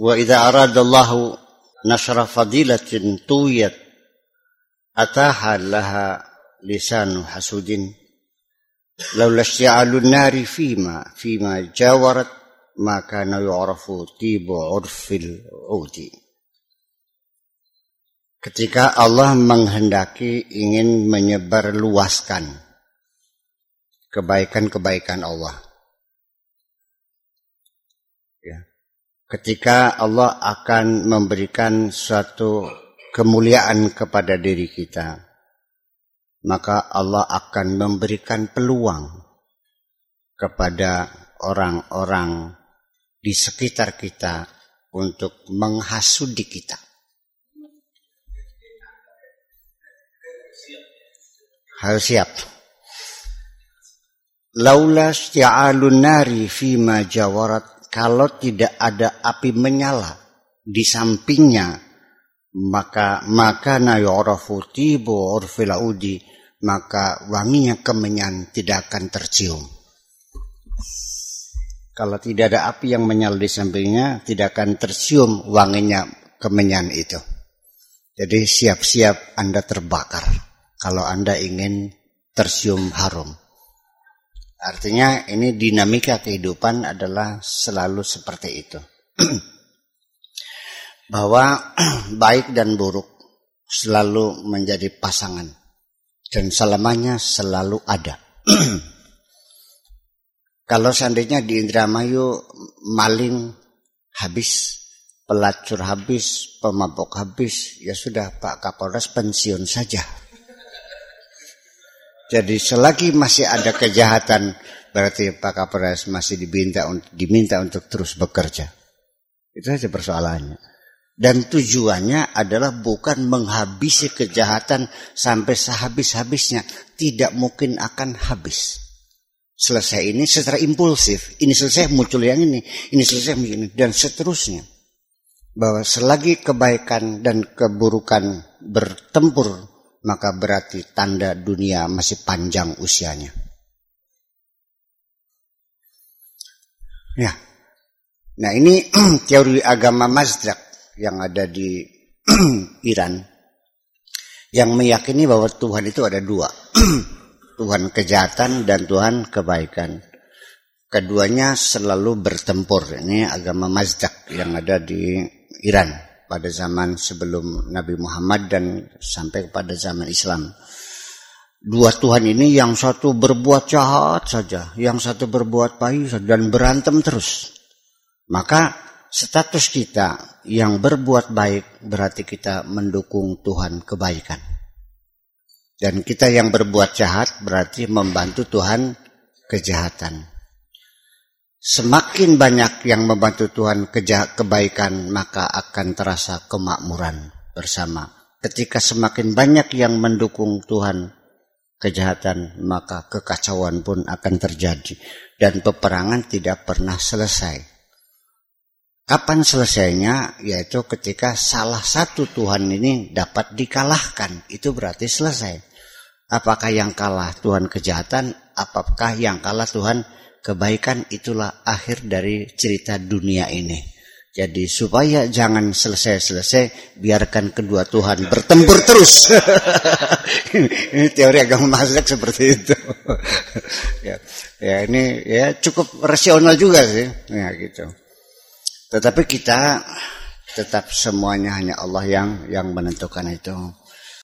Wa idza aradallahu nashra fadilatin tuyat ataha laha lisanu hasudin. Laula isti'alun nari fima fima jawarat maka yu'rafu tibu urfil udi. Ketika Allah menghendaki ingin menyebar luaskan kebaikan-kebaikan Allah ketika Allah akan memberikan suatu kemuliaan kepada diri kita, maka Allah akan memberikan peluang kepada orang-orang di sekitar kita untuk menghasudi kita. Harus siap. Laula isti'alun nari fima jawarat kalau tidak ada api menyala di sampingnya maka maka na yu'rafu tibu urfil udi maka wanginya kemenyan tidak akan tercium. Kalau tidak ada api yang menyala di sampingnya, tidak akan tercium wanginya kemenyan itu. Jadi siap-siap Anda terbakar kalau Anda ingin tercium harum. Artinya ini dinamika kehidupan adalah selalu seperti itu. bahwa baik dan buruk selalu menjadi pasangan dan selamanya selalu ada. Kalau seandainya di Indramayu maling habis, pelacur habis, pemabok habis, ya sudah Pak Kapolres pensiun saja. Jadi selagi masih ada kejahatan, berarti Pak Kapolres masih diminta, diminta untuk terus bekerja. Itu saja persoalannya. Dan tujuannya adalah bukan menghabisi kejahatan sampai sehabis-habisnya. Tidak mungkin akan habis. Selesai ini secara impulsif. Ini selesai muncul yang ini. Ini selesai ini. Dan seterusnya. Bahwa selagi kebaikan dan keburukan bertempur. Maka berarti tanda dunia masih panjang usianya. Ya. Nah ini teori agama Mazdrak yang ada di Iran yang meyakini bahwa Tuhan itu ada dua. Tuhan kejahatan dan Tuhan kebaikan. Keduanya selalu bertempur. Ini agama Mazdak yang ada di Iran pada zaman sebelum Nabi Muhammad dan sampai kepada zaman Islam. Dua Tuhan ini yang satu berbuat jahat saja, yang satu berbuat baik dan berantem terus. Maka status kita yang berbuat baik berarti kita mendukung Tuhan kebaikan. Dan kita yang berbuat jahat berarti membantu Tuhan kejahatan. Semakin banyak yang membantu Tuhan kebaikan maka akan terasa kemakmuran bersama. Ketika semakin banyak yang mendukung Tuhan kejahatan maka kekacauan pun akan terjadi. Dan peperangan tidak pernah selesai Kapan selesainya? Yaitu ketika salah satu Tuhan ini dapat dikalahkan. Itu berarti selesai. Apakah yang kalah Tuhan kejahatan? Apakah yang kalah Tuhan kebaikan? Itulah akhir dari cerita dunia ini. Jadi supaya jangan selesai-selesai, biarkan kedua Tuhan bertempur terus. ini teori agama Mazdak seperti itu. ya, ya ini ya cukup rasional juga sih. Ya gitu. Tetapi kita tetap semuanya hanya Allah yang yang menentukan itu.